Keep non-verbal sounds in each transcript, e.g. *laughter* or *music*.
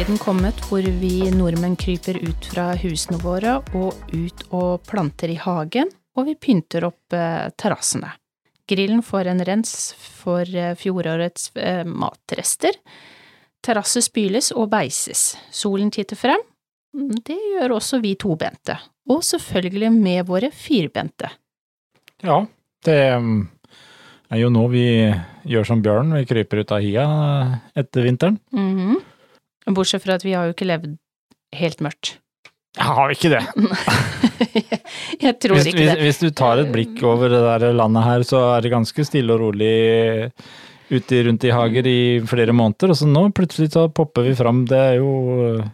Er kommet hvor vi nordmenn kryper ut fra husene våre og ut og planter i hagen, og vi pynter opp eh, terrassene. Grillen får en rens for eh, fjorårets eh, matrester. Terrasser spyles og beises. Solen titter frem. Det gjør også vi tobente. Og selvfølgelig med våre firbente. Ja, det er jo nå vi gjør som bjørn, vi kryper ut av hia etter vinteren. Mhm. Bortsett fra at vi har jo ikke levd helt mørkt. Har vi ikke det? *laughs* Jeg tror Hvis, ikke hvis, det. hvis du tar et blikk over det der landet her, så er det ganske stille og rolig ute rundt i hager i flere måneder, og så nå plutselig så popper vi fram. Det er jo eh,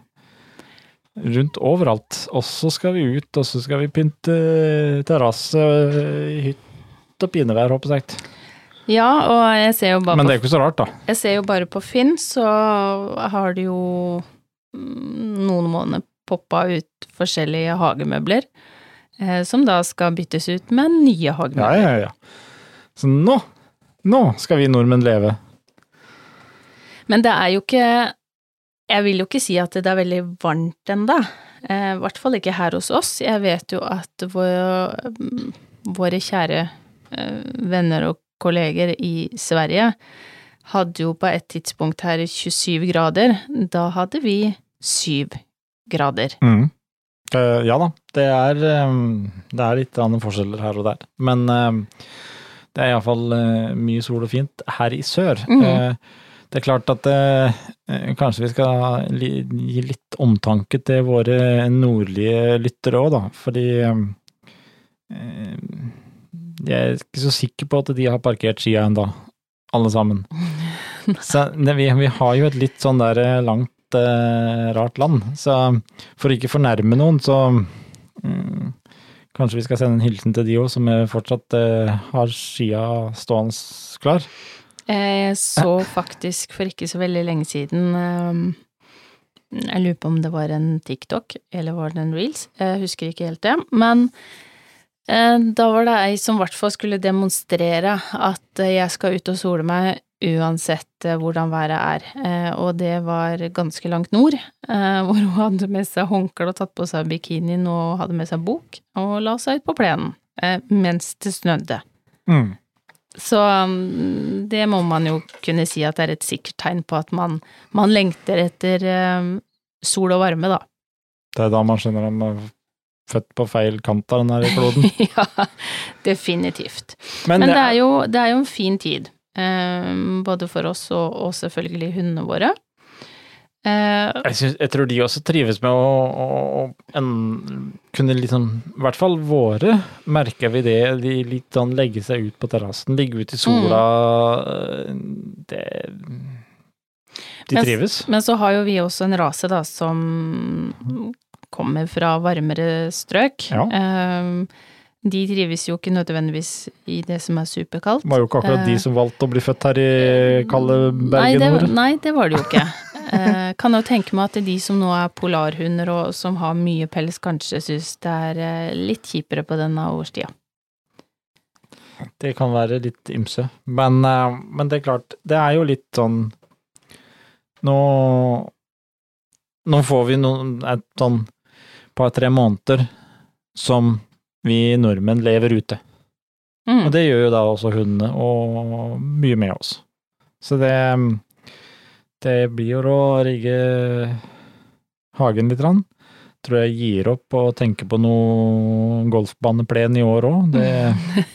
rundt overalt. Og så skal vi ut, og så skal vi pynte terrasse hytt og pinevær, håper jeg. Ja, og jeg ser jo bare Men det er jo ikke så rart, da. Jeg ser jo bare på Finn, så har det jo mm, noen måneder poppa ut forskjellige hagemøbler, eh, som da skal byttes ut med nye Ja, hagemøbler. ja, ja. Så nå, nå skal vi nordmenn leve. Men det er jo ikke Jeg vil jo ikke si at det er veldig varmt ennå. Eh, I hvert fall ikke her hos oss. Jeg vet jo at våre, mm, våre kjære eh, venner og kolleger i Sverige hadde jo på et tidspunkt her 27 grader. Da hadde vi 7 grader. Mm. Uh, ja da, det er, um, det er litt andre forskjeller her og der. Men uh, det er iallfall uh, mye sol og fint her i sør. Mm. Uh, det er klart at kanskje vi skal li, gi litt omtanke til våre nordlige lyttere òg, da. Fordi jeg er ikke så sikker på at de har parkert skia ennå, alle sammen. *laughs* Så det, vi, vi har jo et litt sånn der eh, langt eh, rart land, så for å ikke fornærme noen, så mm, kanskje vi skal sende en hilsen til de òg, som er fortsatt eh, har skia stående klar. Jeg så faktisk for ikke så veldig lenge siden um, Jeg lurer på om det var en TikTok, eller var det en Reels? Jeg husker ikke helt det. Men eh, da var det ei som i hvert fall skulle demonstrere at eh, jeg skal ut og sole meg uansett eh, hvordan været er. Eh, og det var ganske langt nord, eh, *laughs* hvor hun hadde med seg håndkle og tatt på seg bikinien og hadde med seg bok, og la seg ut på plenen eh, mens det snødde. Mm. Så um, det må man jo kunne si at det er et sikkert tegn på at man, man lengter etter sol og varme, da. Det er da man skjønner at født på feil kant av den her kloden. *laughs* ja, definitivt. Men, Men det er jo, det er jo en fin tid, um, både for oss og, og selvfølgelig hundene våre. Eh, jeg, synes, jeg tror de også trives med å, å, å en, kunne liksom I hvert fall våre merker vi det. De litt sånn legge seg ut på terrassen, ligge ute i sola. Det De Men- trives. Men så har jo vi også en rase, da, som kommer fra varmere strøk. Ja. Um, de trives jo ikke nødvendigvis i det som er superkaldt. Det var jo ikke akkurat de Eh, som valgte å bli født her i kalde Bergen nord. nei, det var det jo ikke. *laughs* Eh, kan jo tenke meg at de som nå er polarhunder og som har mye pels, kanskje syns det er eh, litt kjipere på denne årstida. Det kan være litt ymse. Men, eh, men det er klart, det er jo litt sånn Nå Nå får vi noen, et sånn par-tre måneder som vi nordmenn lever ute. Mm. Og det gjør jo da også hundene, og mye med oss. Så det Det blir jo å rigge hagen litt. Rann. Tror jeg gir opp å tenke på noe golfbaneplen i år òg. Det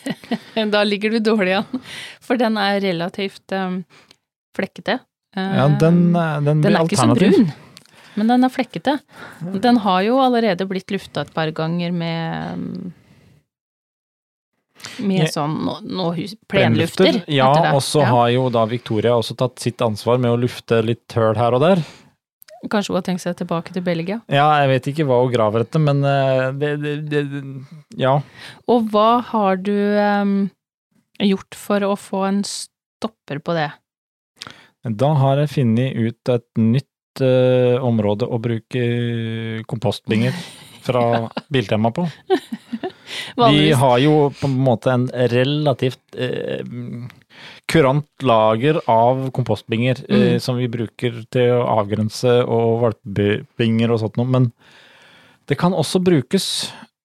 *laughs* Da ligger du dårlig an, for den er relativt um, flekkete. Eh, Ja, den, den blir den er ikke så brun, men den er flekkete. Den har jo allerede blitt lufta et par ganger med um, med sånn no, no plenlufter. Ja, og så Ja. har jo da Victoria også tatt sitt ansvar med å lufte litt høl her og der. Kanskje hun har tenkt seg tilbake til Belgia. Ja, jeg vet ikke hva hun graver etter, men eh, det, det, det Ja. Og hva har du um, gjort for å få en stopper på det? Da har jeg funnet ut et nytt eh, område å bruke kompostbinger fra *laughs* Biltema på. *laughs* Vi har jo på en måte en relativt uh, kurant lager av kompostbinger eh, Mm. som vi bruker til å avgrense og valpebinger og sånt noe, men det kan også brukes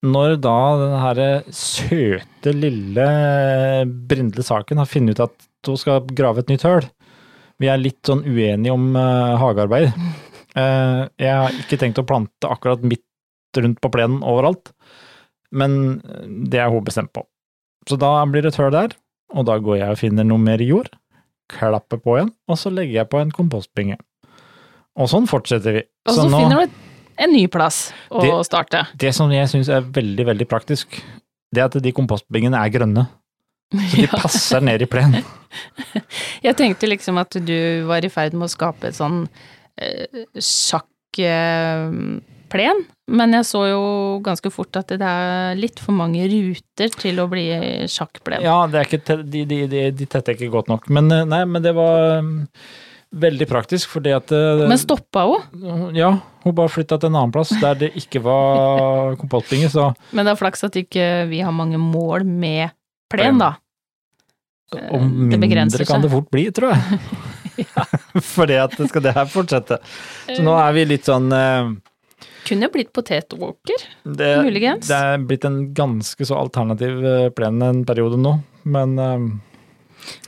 når da den her søte, lille Brindle Saken har funnet ut at hun skal grave et nytt høl. Vi er litt sånn uenige om uh, hagearbeid. Uh, jeg har ikke tenkt å plante akkurat midt rundt på plenen overalt, men det er hun bestemt på. Så da blir det et høl der, og da går jeg og finner noe mer jord, klapper på igjen, og så legger jeg på en kompostbinge. Og sånn fortsetter vi. Og så nå- finner du en ny plass å Det- starte. Det som jeg syns er veldig, veldig praktisk, det er at de kompostbingene er grønne. Så de *laughs* passer ned i plenen. *laughs* Jeg tenkte liksom at du var i ferd med å skape et sånn eh, sjakkplen, men jeg så jo ganske fort at det er litt for mange ruter til å bli sjakkplen. Ja, det ikke, de, de, de, de tetter ikke godt nok. Men eh, nei, men det var um, veldig praktisk, fordi at eh, Men stoppa hun? Ja, hun bare flytta til en annen plass der det ikke var *laughs* kompostbinge, så Men det er flaks at ikke vi har mange mål med plen, da. Og Eh, mindre kan det fort bli, tror jeg. *laughs* Fordi at det skal det her fortsette. Så nå er vi litt sånn uh, Kunne blitt potetåker. det, Muligens. det er blitt en ganske så alternativ eh, plen en periode nå, men uh,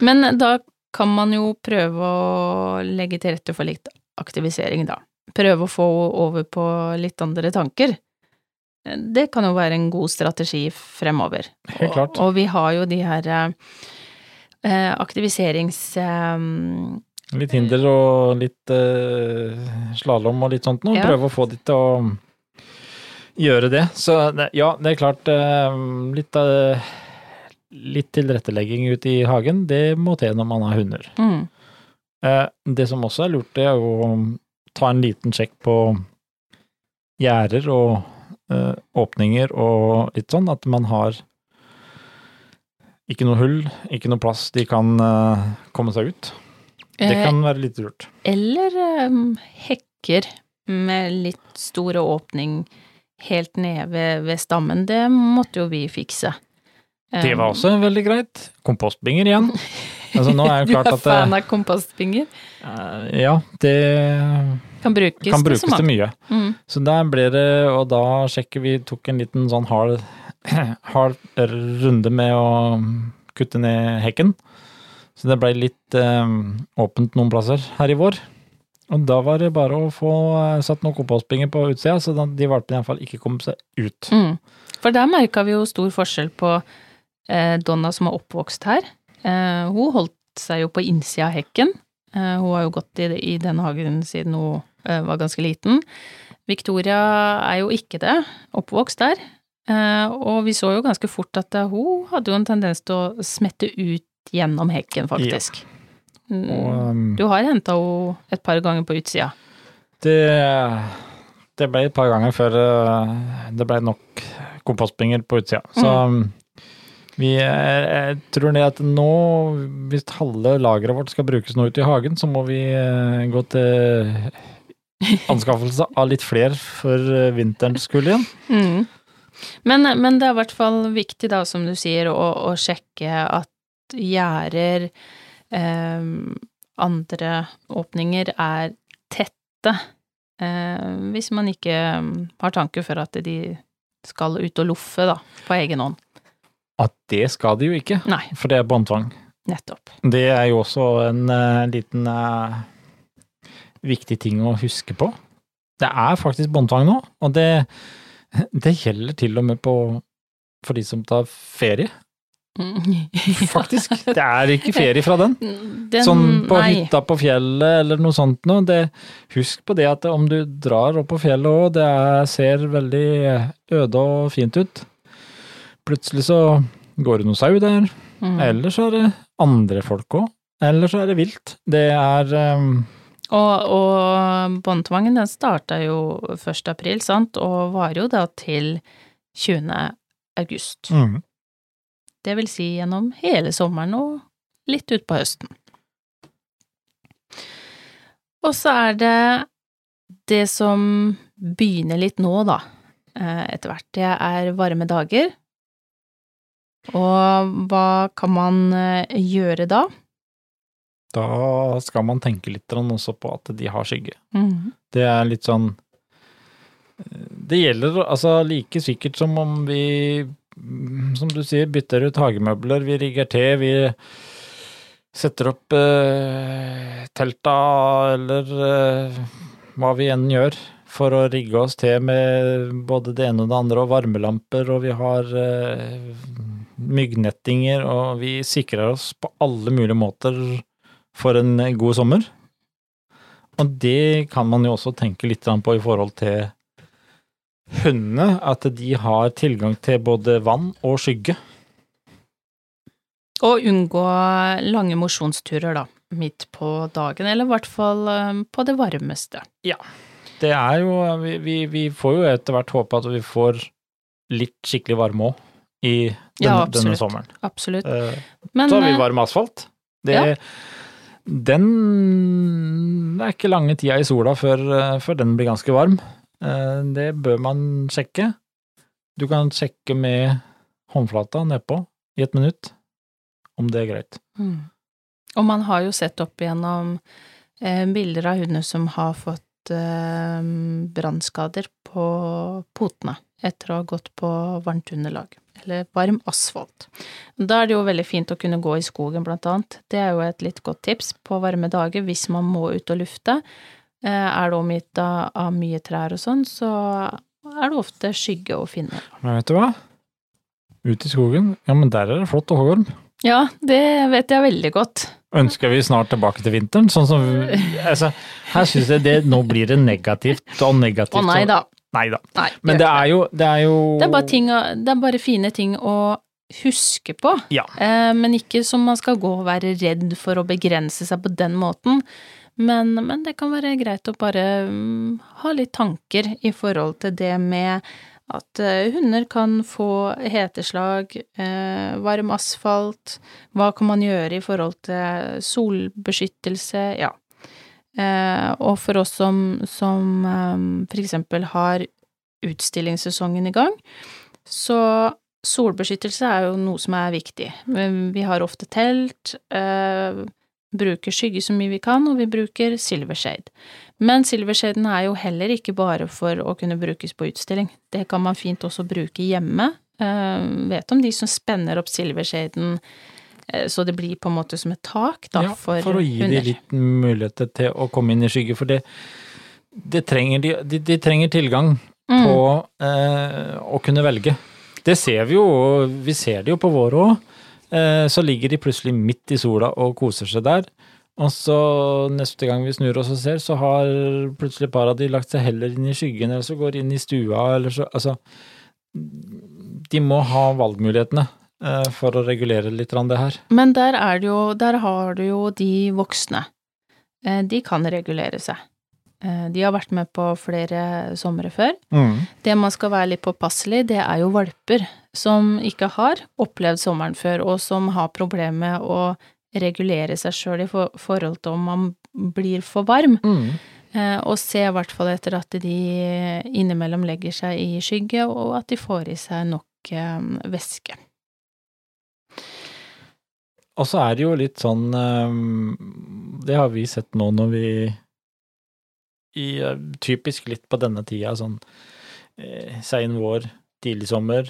Men da kan man jo prøve å legge til rette for litt aktivisering, da. Prøve å få over på litt andre tanker. Det kan jo være en god strategi fremover. Helt klart. Og, og vi har jo de her eh, aktiviserings... Eh, litt hinder og litt eh, slalåm og litt sånt nå. Ja. Prøve å få de til å gjøre det. Så ja, det er klart eh, litt, eh, litt tilrettelegging ute i hagen, det må til når man har hunder. mm, Eh, det som også er lurt, det er å ta en liten sjekk på gjerder og eh, åpninger og litt sånn, at man har ikke noe hull, ikke noe plass de kan eh, komme seg ut. Det eh, kan være litt lurt. Eller um, hekker med litt store åpning helt nede ved, ved stammen. Det måtte jo vi fikse. Det var Eh, også veldig greit. Kompostbinger igjen. *laughs* Altså er *laughs* det Du er fan av kompostbinger? eh, Ja, det Kan brukes, kan brukes til mye. Mm. Så der ble det, og da sjekker vi, tok en liten sånn hard, *clears throat* hard runde med å kutte ned hekken. Så det ble litt eh, åpent noen plasser her i vår. Og da var det bare å få eh, satt noen kompostbinger på utsida, så de valpene iallfall ikke kom seg ut. Mm. For der merka vi jo stor forskjell på eh, Donna som er oppvokst her. Eh, hun holdt seg jo på innsida av hekken. Eh, hun har jo gått i, den hagen siden hun eh, var ganske liten. Victoria er jo ikke det, oppvokst der. Eh, og vi så jo ganske fort at hun hadde jo en tendens til å smette ut gjennom hekken, faktisk. Ja. Og um, Du har henta henne et par ganger på utsida. det, det ble et par ganger før det ble nok kompostbinger på utsida. Så um, vi er, jeg tror det at nå, hvis halve lageret vårt skal brukes nå ute i hagen, så må vi eh, gå til anskaffelse av litt flere for eh, vinterens kull igjen. Mm. Men, men det er i hvert fall viktig, da, som du sier, å, å sjekke at gjerder, eh, andre åpninger er tette. Eh, hvis man ikke mm, har tanke for at de skal ut og loffe, da, på egen hånd. At det skal de jo ikke, Nei, for det er båndtvang. nettopp. Det er jo også en uh, liten uh, viktig ting å huske på. Det er faktisk båndtvang nå, og det, det gjelder til og med på for de som tar ferie. *laughs* Faktisk. Det er ikke ferie fra den. Den, sånn på nei. hytta på fjellet eller noe sånt noe. Det, husk på det at om du drar opp på fjellet òg, det er, ser veldig øde og fint ut. Plutselig så går det noe sau der, Mm. eller så er det andre folk òg. Eller så er det vilt. Det er um, Og, og båndtvangen den starta jo 1. april, sant, og varer jo da til 20. august. mm, Det vil si gjennom hele sommeren og litt utpå høsten. Og så er det det som begynner litt nå, da, eh, etter hvert. Det er varme dager. Og hva kan man eh, gjøre da? Da skal man tenke litt også på at de har skygge. Mhm. Det er litt sånn Det gjelder altså like sikkert som om vi, som du sier, bytter ut hagemøbler, vi rigger til, vi setter opp eh, telta eller eh, hva vi enn gjør for å rigge oss til med både det ene og det andre, og varmelamper, og vi har eh, myggnettinger, og vi sikrer oss på alle mulige måter for en god sommer. Og det kan man jo også tenke litt på i forhold til hundene, at de har tilgang til både vann og skygge. Og unngå lange mosjonsturer, da, midt på dagen, eller i hvert fall eh, på det varmeste. Det er jo Vi, vi, vi får jo etter hvert håpe at vi får litt skikkelig varme òg i denne, Ja, denne sommeren. Absolutt. Eh, Men så har vi eh, varm asfalt. Det, Ja. Den er ikke lange tida i sola før, eh, før den blir ganske varm. Det bør man sjekke. Du kan sjekke med håndflata nedpå i et minutt om det er greit. Mm. Og man har jo sett opp igjennom bilder av hunder som har fått brannskader på potene etter å ha gått på varmt underlag, eller varm asfalt. Da er det jo veldig fint å kunne gå i skogen, blant annet. Det er jo et litt godt tips på varme dager hvis man må ut og lufte. Eh, er det omgitt av, av mye trær og sånn, så er det ofte skygge å finne. Men vet du hva? Ut i skogen, ja men der er det flott og hoggorm. Ja, det vet jeg veldig godt. Ønsker vi snart tilbake til vinteren? Sånn som *laughs* altså, Her syns jeg det nå blir det negativt og negativt. Å nei da. Nei da. Men det er jo Det er jo Det er ting, det er bare fine ting å huske på, Ja. eh, men ikke som man skal gå og være redd for å begrense seg på den måten. Men, men det kan være greit å bare um, ha litt tanker i forhold til det med at uh, hunder kan få heteslag, uh, varm asfalt, hva kan man gjøre i forhold til solbeskyttelse, ja. Eh, og for oss som, som eh, for eksempel har utstillingssesongen i gang, så solbeskyttelse er jo noe som er viktig. Vi har ofte telt, eh, bruker skygge så mye vi kan, og vi bruker silvershade. Men silvershaden er jo heller ikke bare for å kunne brukes på utstilling. Det kan man fint også bruke hjemme. Eh, vet om de som spenner opp silvershaden så det blir på en måte som et tak da, ja, for, for å gi hunder. dem litt muligheter til å komme inn i skygge, for det, det trenger de, de, de trenger tilgang Mm. på eh, å kunne velge. Det ser vi jo, vi ser det jo på våre òg. Eh, så ligger de plutselig midt i sola og koser seg der. Og så neste gang vi snur oss og ser, så har plutselig et par av de lagt seg heller inn i skyggen, eller så går inn i stua, eller så Altså, de må ha valgmulighetene eh, for å regulere litt det her. Men der er det jo, der har du jo de voksne. Eh, De kan regulere seg. Eh, De har vært med på flere somre før. Det man skal være litt påpasselig, det er jo valper som ikke har opplevd sommeren før, og som har problemer med å regulere seg sjøl i for forhold til om man blir for varm. Mm. Eh, Og se i hvert fall etter at de innimellom legger seg i skygge, og at de får i seg nok eh, væske. Og så er det jo litt sånn ehm, Det har vi sett nå når vi i, eh, Typisk litt på denne tida, sånn eh, sein vår, tidlig sommer.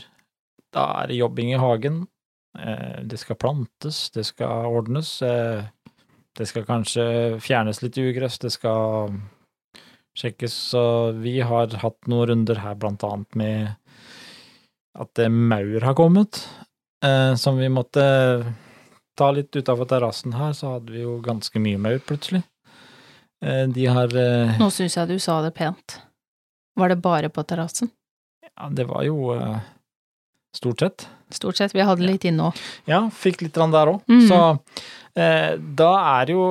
Da er det jobbing i hagen. Eh, det skal plantes, det skal ordnes. Det skal kanskje fjernes litt ugress, det skal sjekkes. Så vi har hatt noen runder her, blant annet med at maur har kommet, som vi måtte ta litt utafor terrassen her, så hadde vi jo ganske mye maur plutselig. Eh, De har eh, Nå syns jeg du sa det pent. Var det bare på terrassen? Ja, det var jo eh, stort sett. Stort sett. Vi hadde litt inne òg. Ja, fikk litt der òg. Mm. Så eh, da er det jo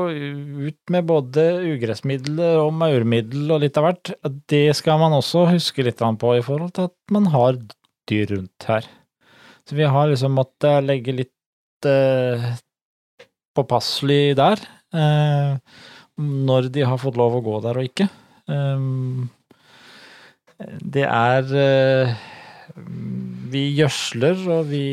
ut med både ugressmidler og maurmiddel og litt av hvert. Det skal man også huske litt på i forhold til at man har dyr rundt her. Så vi har liksom måttet legge litt eh, påpasselig der. Eh, når de har fått lov å gå der og ikke. Um, det er eh, vi gjødsler, og vi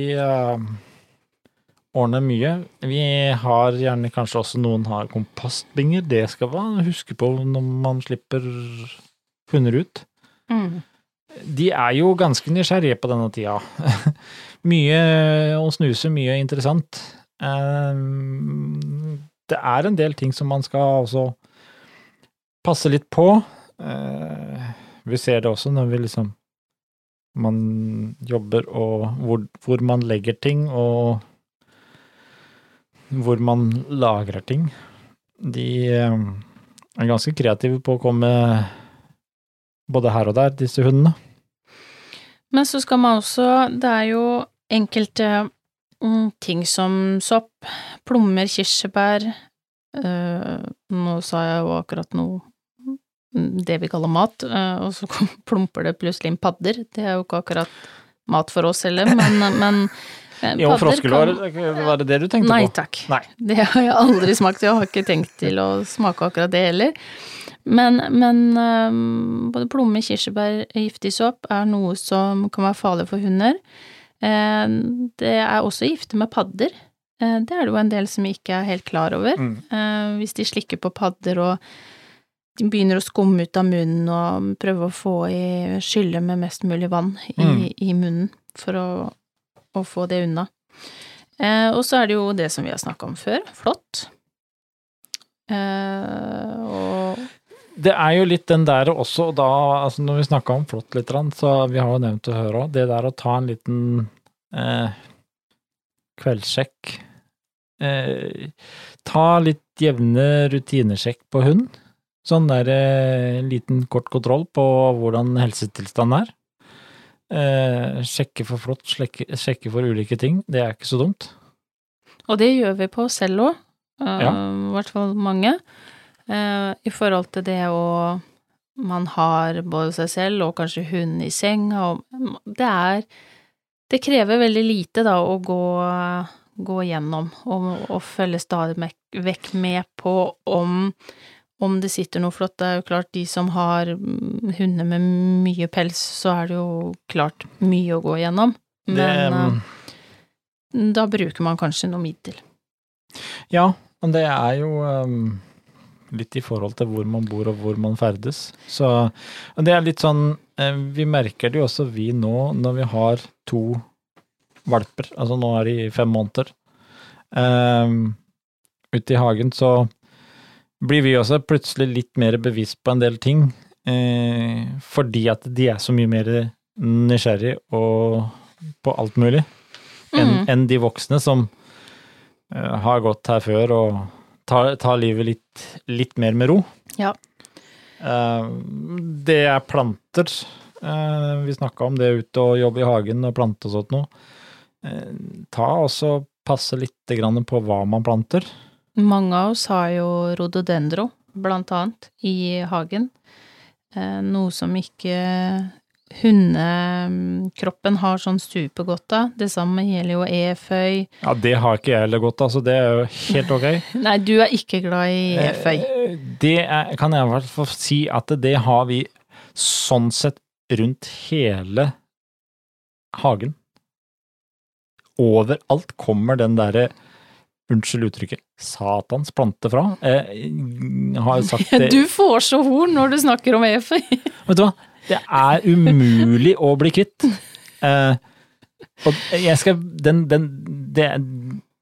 ordner mye. Vi har gjerne kanskje også noen har kompostbinger. Det skal man huske på når man slipper hunder ut. Mm. De er jo ganske nysgjerrige på denne tida. *laughs* mye å snuse, mye interessant. Um, det er en del ting som man skal også passe litt på. Uh, vi ser det også når vi liksom man jobber og hvor, hvor man legger ting og hvor man lagrer ting. De um, er ganske kreative på å komme både her og der, disse hundene. Men så skal man også Det er jo enkelte mm, ting som sopp, plommer, kirsebær øh, Nå sa jeg jo akkurat noe mm, det vi kaller mat, øh, og så *laughs* plumper det plutselig inn padder. Det er jo ikke akkurat mat for oss heller, men, men jo, froskelår, var det det du tenkte Nei, på? Takk. Nei takk. Det har jeg aldri smakt, jeg har ikke tenkt til å smake akkurat det heller. Men, men um, både plomme, kirsebær, giftig sopp er noe som kan være farlig for hunder. Uh, det er også giftig med padder. Uh, det er det jo en del som ikke er helt klar over. Mm. Hvis de slikker på padder og de begynner å skumme ut av munnen og prøve å få i skylle med mest mulig vann i, Mm. i munnen for å, å få det unna. og så er det jo det som vi har snakka om før, flått. og Det er jo litt den der også, da, altså når vi snakka om flått litt, så vi har jo nevnt det før òg, det der å ta en liten eh, kveldssjekk. Eh, ta litt jevne rutinesjekk på hund. Sånn der eh, liten kort kontroll på hvordan helsetilstanden er. Eh, sjekke for flått, sjekke, sjekke for ulike ting. Det er ikke så dumt. Og det gjør vi på oss selv òg, Ja. i hvert fall mange. Eh, I forhold til det å Man har både seg selv og kanskje hunden i senga, og det er Det krever veldig lite, da, å gå, gå gjennom og, og følge stadig vekk med på om om det sitter noe flott. Det er jo klart, de som har mm, hunder med mye pels, så er det jo klart mye å gå gjennom. Men det, mm, eh, da bruker man kanskje noe middel. Ja, men det er jo um, litt i forhold til hvor man bor og hvor man ferdes. Så det er litt sånn eh, Vi merker det jo også vi nå når vi har to valper, altså nå er de fem måneder, um, ute i hagen, så blir vi også plutselig litt mer bevisst på en del ting. Eh, fordi at de er så mye mer nysgjerrig og på alt mulig enn mm. en de voksne som eh, har gått her før og tar, tar livet litt, litt mer med ro. Ja. Eh, det er planter. Eh, vi snakka om det ute og jobbe i hagen og plante og sånt noe. Eh, ta også passe litt grann på hva man planter. Mange av oss har jo rhododendro, blant annet, i hagen. Eh, noe som ikke hundekroppen har sånn supergodt av. Det samme gjelder jo eføy. Ja, det har ikke jeg heller godt av, så det er jo helt ok. *laughs* Nei, du er ikke glad i eføy. Eh, Det er, kan jeg i hvert fall si at det har vi sånn sett rundt hele hagen. Overalt kommer den derre, unnskyld uttrykket, satans plante fra. Jeg har sagt *laughs* det Du får så horn når du snakker om EFI. *laughs* Vet du hva? Det er umulig å bli kvitt. Eh, og jeg skal Den, den det,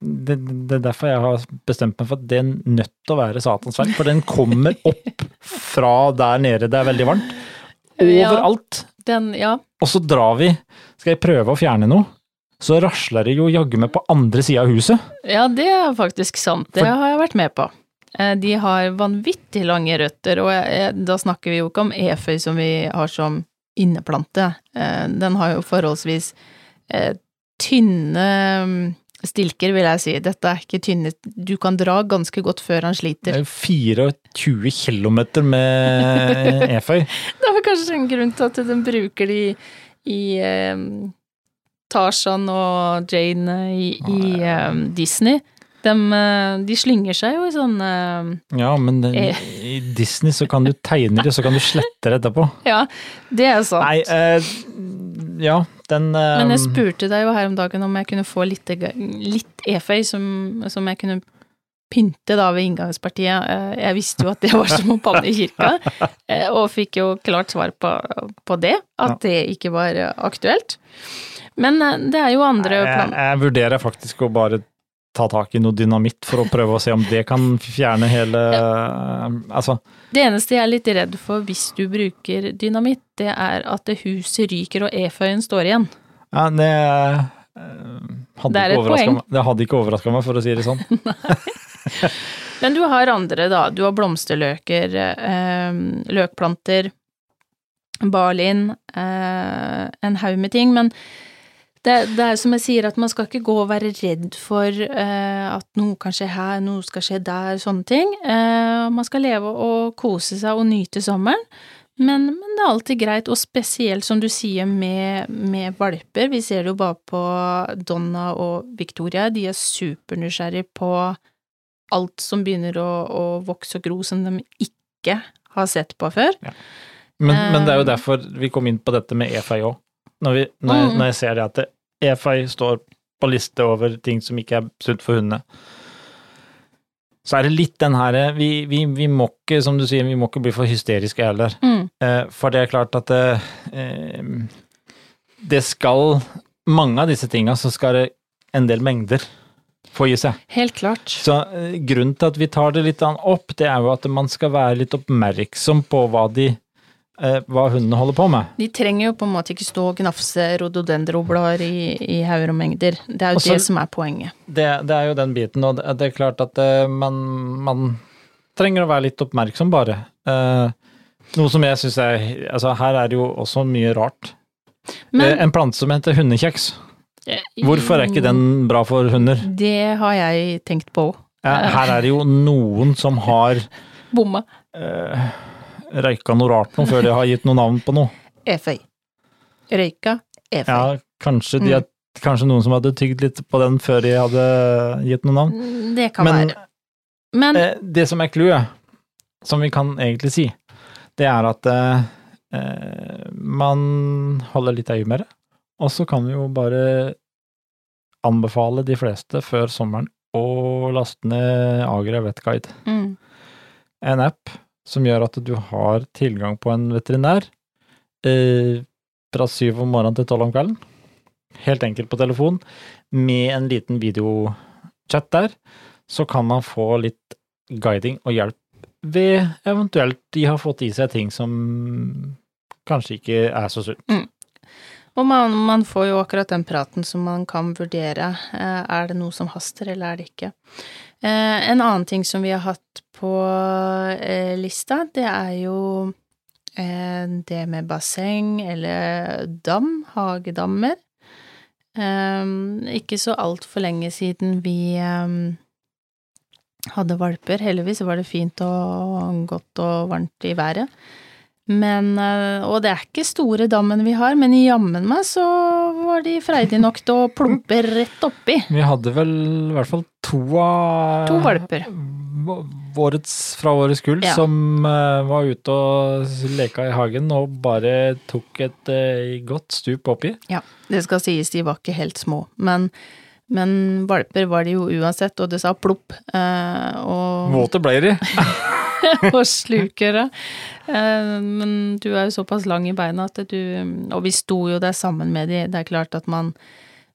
det, det er derfor jeg har bestemt meg for at det er nødt til å være Satans verk. For den kommer opp fra der nede det er veldig varmt. Ja. Overalt. Den, ja. Og så drar vi. Skal jeg prøve å fjerne noe? Så rasler det jo jaggu meg på andre sida av huset. ja, det er faktisk sant. Det har jeg vært med på. Eh, De har vanvittig lange røtter, og jeg, da snakker vi jo ikke om eføy som vi har som inneplante. Eh, Den har jo forholdsvis eh, tynne mm, stilker, vil jeg si. Dette er ikke tynne Du kan dra ganske godt før han sliter. Det er jo 24 km med *laughs* eføy. Det er vel kanskje en grunn til at den bruker de i Tarzan og Jane i, i um, Disney. De, eh, de slynger seg jo i sånn eh, Ja, men det, Eh. i Disney så kan du tegne det, så kan du slette det etterpå. *laughs* Ja, det er sant. Nei, eh, ja, Den Men jeg eh, spurte deg jo her om dagen om jeg kunne få litt, litt eføy som, som jeg kunne pynte da ved inngangspartiet. Eh, Jeg visste jo at det var som å banne i kirka, eh, og fikk jo klart svar på, på det, at det ikke var eh, aktuelt. Men det er jo andre planer. jeg vurderer faktisk å bare ta tak i noe dynamitt for å prøve å se om det kan fjerne hele Altså, Det eneste jeg er litt redd for hvis du bruker dynamitt, det er at det huset ryker og eføyen står igjen. ja, det hadde Det er et poeng. meg, det hadde ikke overraska meg, for å si det sånn. *laughs* *laughs* *laughs* Men du har andre, da. Du har blomsterløker, eh, løkplanter, barlin, eh, en haug med ting. Men det, det er som jeg sier, at man skal ikke gå og være redd for eh, at noe kan skje her, noe skal skje der, sånne ting. Man skal leve og kose seg og nyte sommeren. Men, men det er alltid greit, og spesielt som du sier med, med valper. Vi ser det jo bare på Donna og Victoria, de er supernysgjerrige på alt som begynner å, å vokse og gro som de ikke har sett på før. Men, men det er jo Eh. derfor vi kom inn på dette med EFI òg. Når, når, Mm. når jeg ser det at det, EFI står på liste over ting som ikke er sunt for hundene, så er det litt den her vi, vi, vi må ikke, som du sier, vi må ikke bli for hysteriske heller. Mm. Eh, For det er klart at det, eh, det skal Mange av disse tinga så skal det en del mengder få i seg. Helt klart. Så eh, grunnen til at vi tar det litt opp, det er jo at man skal være litt oppmerksom på hva de eh, hva hundene holder på med. De trenger jo på en måte ikke stå og gnafse rododendroblader i, i hauger og mengder. Det er jo Også, det som er poenget. Det, det er jo den biten, og det, det er klart at eh, man, man trenger å være litt oppmerksom, bare. Noe som jeg syns er Altså, her er det jo også mye rart. Men en plante som heter hundekjeks. Eh, Hvorfor er ikke den bra for hunder? Det har jeg tenkt på òg. Her er det jo noen som har Bomma. eh, røyka noe rart nå før de har gitt noe navn på noe. Eføy. Røyka. Eføy. Ja, kanskje, de Mm. kanskje noen som hadde tygd litt på den før de hadde gitt noe navn. Mm, Det kan Men være. Men eh, det som er clouet, som vi kan egentlig si, det er at eh, eh, man holder litt øye med det. Og så kan vi jo bare anbefale de fleste før sommeren å laste ned Agra Vetguide. mm, en app som gjør at du har tilgang på en veterinær eh, fra syv om morgenen til tolv om kvelden. Helt enkelt på telefon, med en liten videochat der, så kan man få litt guiding og hjelp ved eventuelt de har fått i seg ting som kanskje ikke er så sunt. Og man, man får jo akkurat den praten som man kan vurdere. Eh, Er det noe som haster, eller er det ikke? Eh, En annen ting som vi har hatt på eh, lista, det er jo det med basseng eller dam, hagedammer. Ikke så altfor lenge siden vi hadde valper. Heldigvis var det fint og godt og varmt i været. Men, eh, og det er ikke store dammen vi har, men jammen meg så var de freidige nok til å plumpe rett oppi. Vi hadde vel i hvert fall to av To valper. Årets, fra årets kull Ja. som eh, var ute og leka i hagen og bare tok et eh, godt stup oppi. Ja, Det skal sies, de var ikke helt små, men, men valper var de jo uansett, og det sa plopp. Eh, og, Våte ble de. *laughs* *laughs* og slukere. Eh, men du er jo såpass lang i beina at du Og vi sto jo der sammen med de. Det er klart at man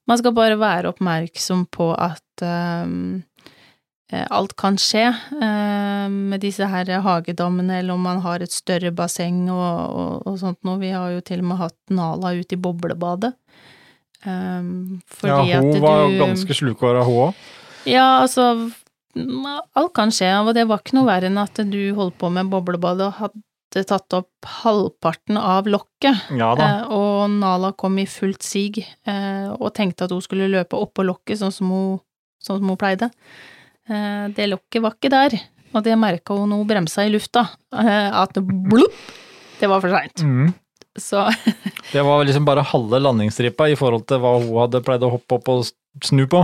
Man skal bare være oppmerksom på at eh, alt kan skje um, med disse her hagedammene, eller om man har et større basseng og, og, og sånt noe. Vi har jo til og med hatt Nala ute i boblebadet. Um, ja, hun var jo ganske slukåra, hun òg. ja, altså Alt kan skje, og det var ikke noe verre enn at du holdt på med boblebadet og hadde tatt opp halvparten av lokket, Ja eh, og Nala kom i fullt sig eh, og tenkte at hun skulle løpe oppå lokket sånn som hun, sånn som hun pleide. Eh, det lokket var ikke der, og det merka hun når hun bremsa i lufta, eh, at blopp, det var for seint. Mm. Så Det var liksom bare halve landingsstripa i forhold til hva hun hadde pleid å hoppe opp og snu på.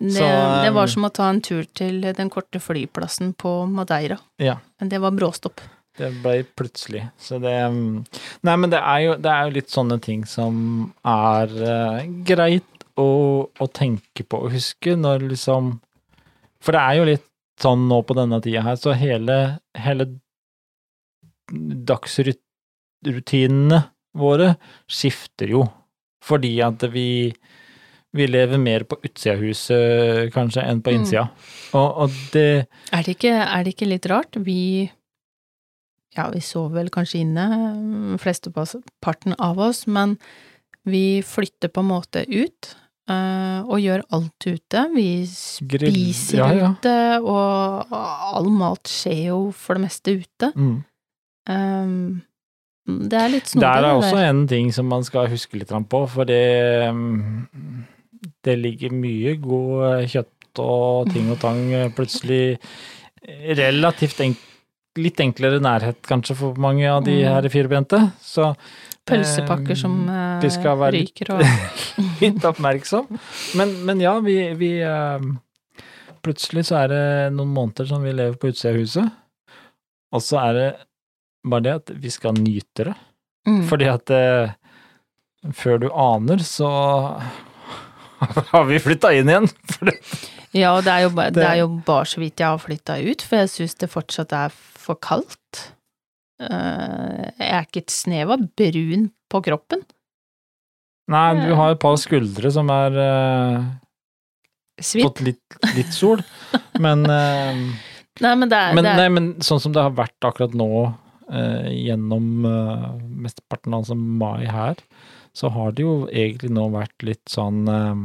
Det, Så, det var som å ta en tur til den korte flyplassen på Madeira. Ja. Men det var bråstopp. Det ble plutselig. Så det mm, Nei, men det er jo, det er jo litt sånne ting som er uh, greit å, å tenke på og huske når liksom For det er jo litt sånn nå på denne tida her, så hele, hele dagsrutinene våre skifter jo. Fordi at vi vi lever mer på utsida av huset kanskje enn på Mm. innsida. Og, og det Er det, ikke, er det ikke litt rart? Vi Ja, vi sover vel kanskje inne, mm, flesteparten av oss, men vi flytter på en måte ut. eh, og gjør alt ute. Vi spiser ja, ja. ute, og all mat skjer jo for det meste ute. mm. Um, det er litt snodig, Der er også der. en ting som man skal huske litt på, for det mm, Det ligger mye god kjøtt og ting og tang eh, plutselig relativt enkelt litt enklere nærhet kanskje for mange av de Mm. her firbente. Så Pølsepakker som eh, eh, vi skal være ryker og *laughs* litt oppmerksom. Men, men ja, vi, vi eh, Plutselig så er det noen måneder som vi lever på utsida av huset, og så er det bare det at vi skal nyte det. mm. Fordi at eh, før du aner, så *laughs* har vi flytta inn igjen. *laughs* Ja, og det er, jo, det er jo bare så vidt jeg har flytta ut, for jeg syns det fortsatt er for kaldt. Eh, jeg er ikke et snev av brun på kroppen. nei, du har et par skuldre som er eh, Svitt. fått litt, litt sol, *laughs* men, eh, Nei, men det er, men, det er nei, men sånn som det har vært akkurat nå, eh, gjennom eh, mesteparten av altså mai her, så har det jo egentlig nå vært litt sånn eh,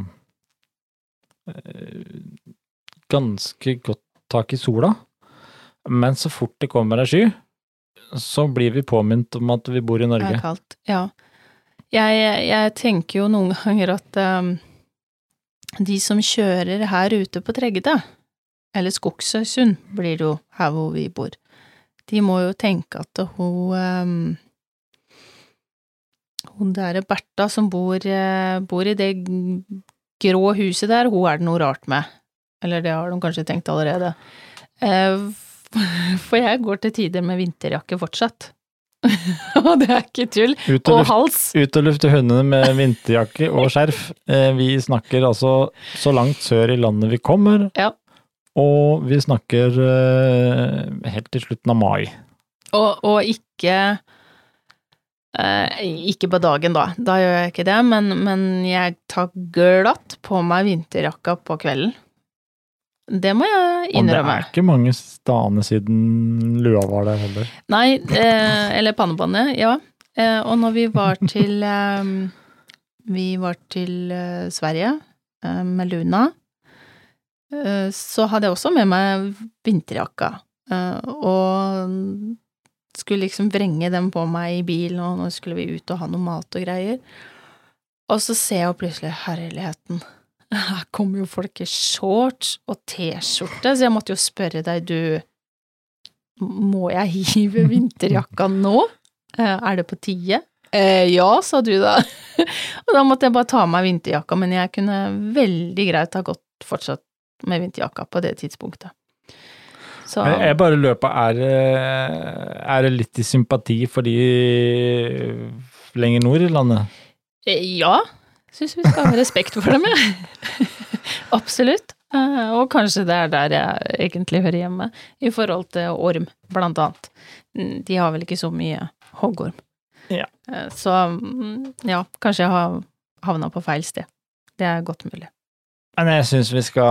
Ganske godt tak i sola. Men så fort det kommer ei sky, så blir vi påminnet om at vi bor i Norge. det er kaldt. Ja. Jeg, jeg tenker jo noen ganger at um, de som kjører her ute på Treggete, eller Skogsøysund blir det jo her hvor vi bor, de må jo tenke at hun um, Hun derre Bertha som bor, eh, bor i det grå huset der, hun er det noe rart med. Eller det har de kanskje tenkt allerede. Eh, For jeg går til tider med vinterjakke fortsatt. *laughs* Og det er ikke tull. Ut og, Og hals. ut og lufte hundene med vinterjakke og skjerf. Eh, Vi snakker altså så langt sør i landet vi kommer, Ja. og vi snakker helt til slutten av mai. Og, og ikke Ikke på dagen, da. Da gjør jeg ikke det, men, men jeg tar glatt på meg vinterjakka på kvelden. Det må jeg innrømme. Og det er ikke mange stedene siden lua var der heller. Nei, eh, eller pannebåndet, ja. Eh, og når vi var til *laughs* eh, Vi var til eh, Sverige eh, med Luna, eh, så hadde jeg også med meg vinterjakka. Eh, og skulle liksom vrenge den på meg i bilen, og nå skulle vi ut og ha noe mat og greier. Og så ser jeg jo plutselig herligheten. Her kommer jo folk i shorts og T-skjorte, så jeg måtte jo spørre deg, du, må jeg hive *laughs* vinterjakka nå? Eh, Er det på tide? Eh, ja, sa du da. *laughs* og da måtte jeg bare ta av meg vinterjakka, men jeg kunne veldig greit ha gått fortsatt med vinterjakka på det tidspunktet. Så Jeg, bare løper er, eh, er det litt i sympati for de lenger nord i landet? eh, ja, syns vi skal ha respekt for dem, jeg. *laughs* Absolutt. Eh, Og kanskje det er der jeg egentlig hører hjemme, i forhold til orm, blant annet. Mm, De har vel ikke så mye hoggorm. Ja. Eh, Så mm, ja, kanskje jeg har havna på feil sted. Det er godt mulig. Men jeg syns vi skal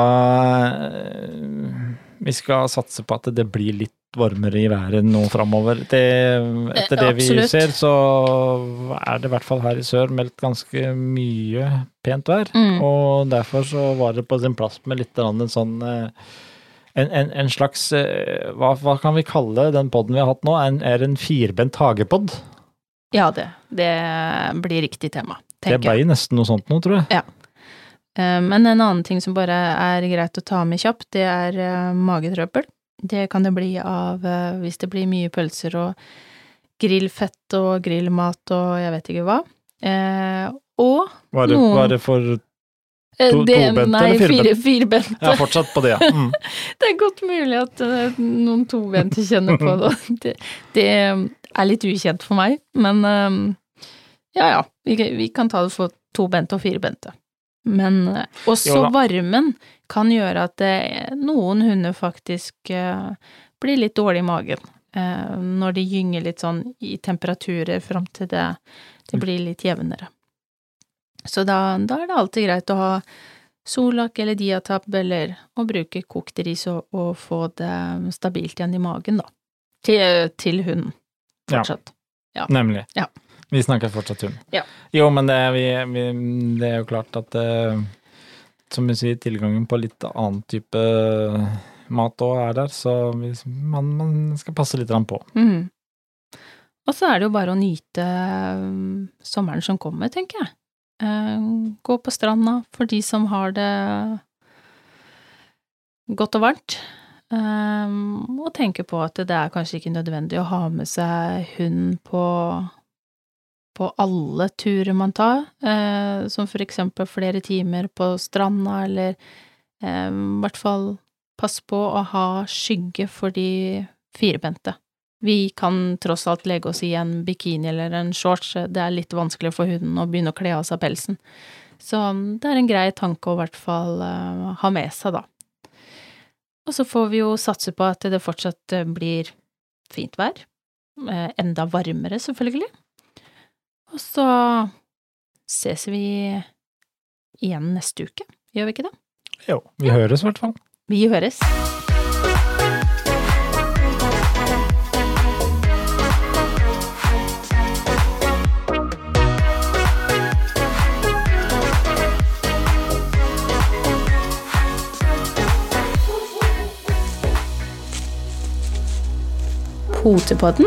Vi skal satse på at det blir litt varmere i været nå framover. Det- Etter det vi absolutt. ser, så er det i hvert fall her i sør meldt ganske mye pent vær. Mm. Og derfor så var det på sin plass med litt en sånn eh, en, en, en slags eh, hva, hva kan vi kalle den podden vi har hatt nå? En, er en firbent hagepod? Ja, det. Det blir riktig tema, Det tenker jeg. ble nesten noe sånt nå, tror jeg. Eh, Men en annen ting som bare er greit å ta med kjapt, det er eh, magetrøbbel. Det kan det bli av eh, hvis det blir mye pølser og grillfett og grillmat og jeg vet ikke hva. Og hva er det, Noen- var det for To- det, tobente nei, eller fire, firbente? firbente. Ja, fortsatt på det, ja. Mm. *laughs* Det er godt mulig at eh, noen tobente kjenner på det. *laughs* det. Det er litt ukjent for meg, men eh, ja ja, vi, vi kan ta det for tobente og firbente. Men eh, også varmen kan gjøre at eh, noen hunder faktisk eh, blir litt dårlig i magen. Når de gynger litt sånn i temperaturer fram til det, det blir litt jevnere. Så da, da er det alltid greit å ha Solak eller Diatab, eller å bruke kokt ris og, og få det stabilt igjen i magen, da. Til, til hunden, Ja. ja. Nemlig. Ja. Vi snakker fortsatt hund. Ja. Jo, men det, vi, vi, det er jo klart at uh, Som vi sier, tilgangen på litt annen type mat òg er der, så man, man skal passe litt på. Mm. Og så er det jo bare å nyte um, sommeren som kommer, tenker jeg. Eh, gå på stranda for de som har det godt og varmt. Eh, og tenke på at det er kanskje ikke nødvendig å ha med seg hund på på alle turer man tar, eh, som for eksempel flere timer på stranda, eller eh, i hvert fall pass på å ha skygge for de firbente. Vi kan tross alt legge oss i en bikini eller en shorts, det er litt vanskelig for hunden å begynne å kle av seg pelsen. Så det er en grei tanke å i hvert fall eh, ha med seg, da. Og så får vi jo satse på at det fortsatt eh, blir fint vær. Eh, enda varmere, selvfølgelig. Og så ses vi igjen neste uke, gjør vi ikke det? Jo, vi høres i hvert fall. Vi høres. Potepodden,